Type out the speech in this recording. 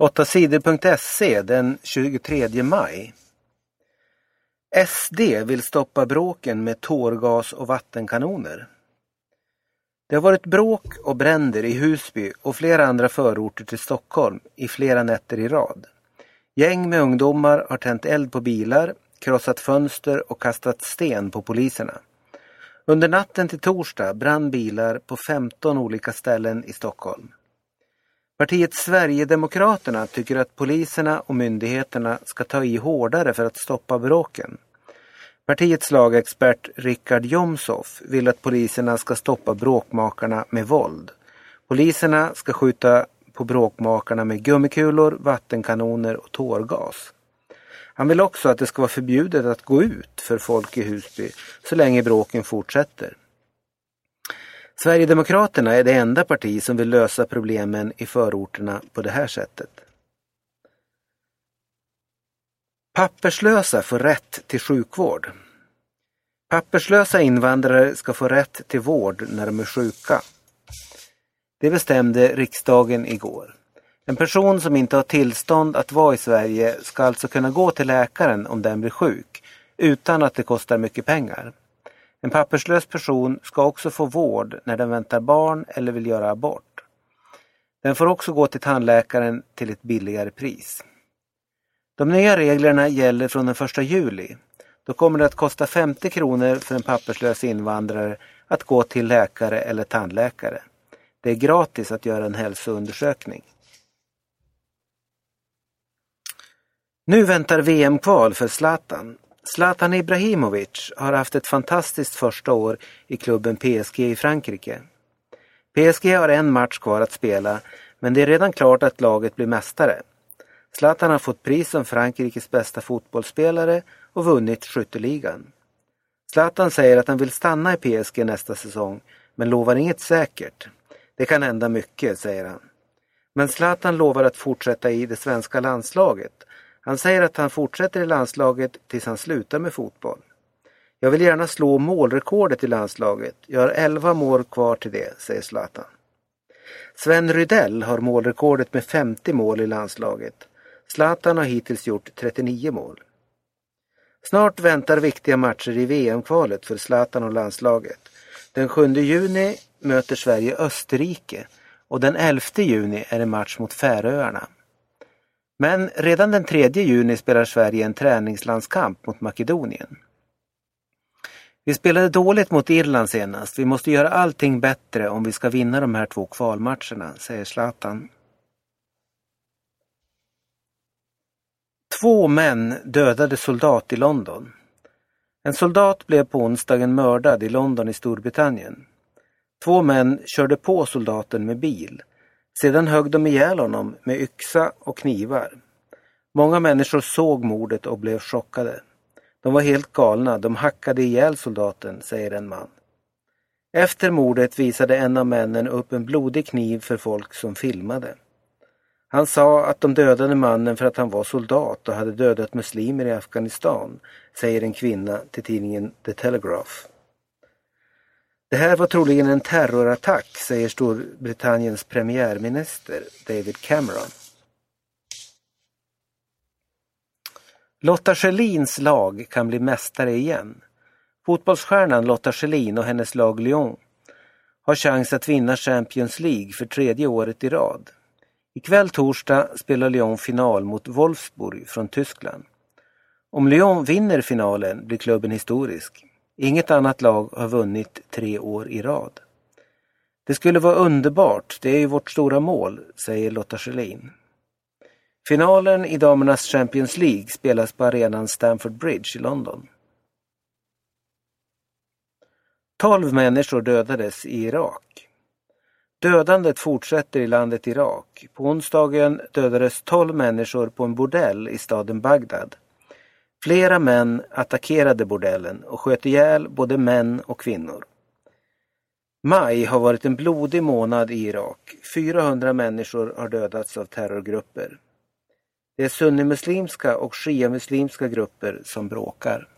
8sidor.se den 23 maj. SD vill stoppa bråken med tårgas och vattenkanoner. Det har varit bråk och bränder i Husby och flera andra förorter till Stockholm i flera nätter i rad. Gäng med ungdomar har tänt eld på bilar, krossat fönster och kastat sten på poliserna. Under natten till torsdag brann bilar på 15 olika ställen i Stockholm. Partiet Sverigedemokraterna tycker att poliserna och myndigheterna ska ta i hårdare för att stoppa bråken. Partiets lagexpert Richard Jomshoff vill att poliserna ska stoppa bråkmakarna med våld. Poliserna ska skjuta på bråkmakarna med gummikulor, vattenkanoner och tårgas. Han vill också att det ska vara förbjudet att gå ut för folk i Husby så länge bråken fortsätter. Sverigedemokraterna är det enda parti som vill lösa problemen i förorterna på det här sättet. Papperslösa får rätt till sjukvård. Papperslösa invandrare ska få rätt till vård när de är sjuka. Det bestämde riksdagen igår. En person som inte har tillstånd att vara i Sverige ska alltså kunna gå till läkaren om den blir sjuk utan att det kostar mycket pengar. En papperslös person ska också få vård när den väntar barn eller vill göra abort. Den får också gå till tandläkaren till ett billigare pris. De nya reglerna gäller från den 1 juli. Då kommer det att kosta 50 kronor för en papperslös invandrare att gå till läkare eller tandläkare. Det är gratis att göra en hälsoundersökning. Nu väntar VM-kval för Zlatan. Zlatan Ibrahimovic har haft ett fantastiskt första år i klubben PSG i Frankrike. PSG har en match kvar att spela, men det är redan klart att laget blir mästare. Zlatan har fått pris som Frankrikes bästa fotbollsspelare och vunnit skytteligan. Zlatan säger att han vill stanna i PSG nästa säsong, men lovar inget säkert. Det kan hända mycket, säger han. Men Zlatan lovar att fortsätta i det svenska landslaget han säger att han fortsätter i landslaget tills han slutar med fotboll. Jag vill gärna slå målrekordet i landslaget. Jag har 11 mål kvar till det, säger Zlatan. Sven Rydell har målrekordet med 50 mål i landslaget. Zlatan har hittills gjort 39 mål. Snart väntar viktiga matcher i VM-kvalet för Zlatan och landslaget. Den 7 juni möter Sverige Österrike och den 11 juni är det match mot Färöarna. Men redan den 3 juni spelar Sverige en träningslandskamp mot Makedonien. Vi spelade dåligt mot Irland senast. Vi måste göra allting bättre om vi ska vinna de här två kvalmatcherna, säger Zlatan. Två män dödade soldat i London. En soldat blev på onsdagen mördad i London i Storbritannien. Två män körde på soldaten med bil sedan högg de ihjäl honom med yxa och knivar. Många människor såg mordet och blev chockade. De var helt galna, de hackade ihjäl soldaten, säger en man. Efter mordet visade en av männen upp en blodig kniv för folk som filmade. Han sa att de dödade mannen för att han var soldat och hade dödat muslimer i Afghanistan, säger en kvinna till tidningen The Telegraph. Det här var troligen en terrorattack, säger Storbritanniens premiärminister David Cameron. Lotta Schelins lag kan bli mästare igen. Fotbollsstjärnan Lotta Schelin och hennes lag Lyon har chans att vinna Champions League för tredje året i rad. Ikväll torsdag spelar Lyon final mot Wolfsburg från Tyskland. Om Lyon vinner finalen blir klubben historisk. Inget annat lag har vunnit tre år i rad. Det skulle vara underbart, det är ju vårt stora mål, säger Lotta Schelin. Finalen i damernas Champions League spelas på arenan Stamford Bridge i London. Tolv människor dödades i Irak. Dödandet fortsätter i landet Irak. På onsdagen dödades tolv människor på en bordell i staden Bagdad. Flera män attackerade bordellen och sköt ihjäl både män och kvinnor. Maj har varit en blodig månad i Irak. 400 människor har dödats av terrorgrupper. Det är sunnimuslimska och shiamuslimska grupper som bråkar.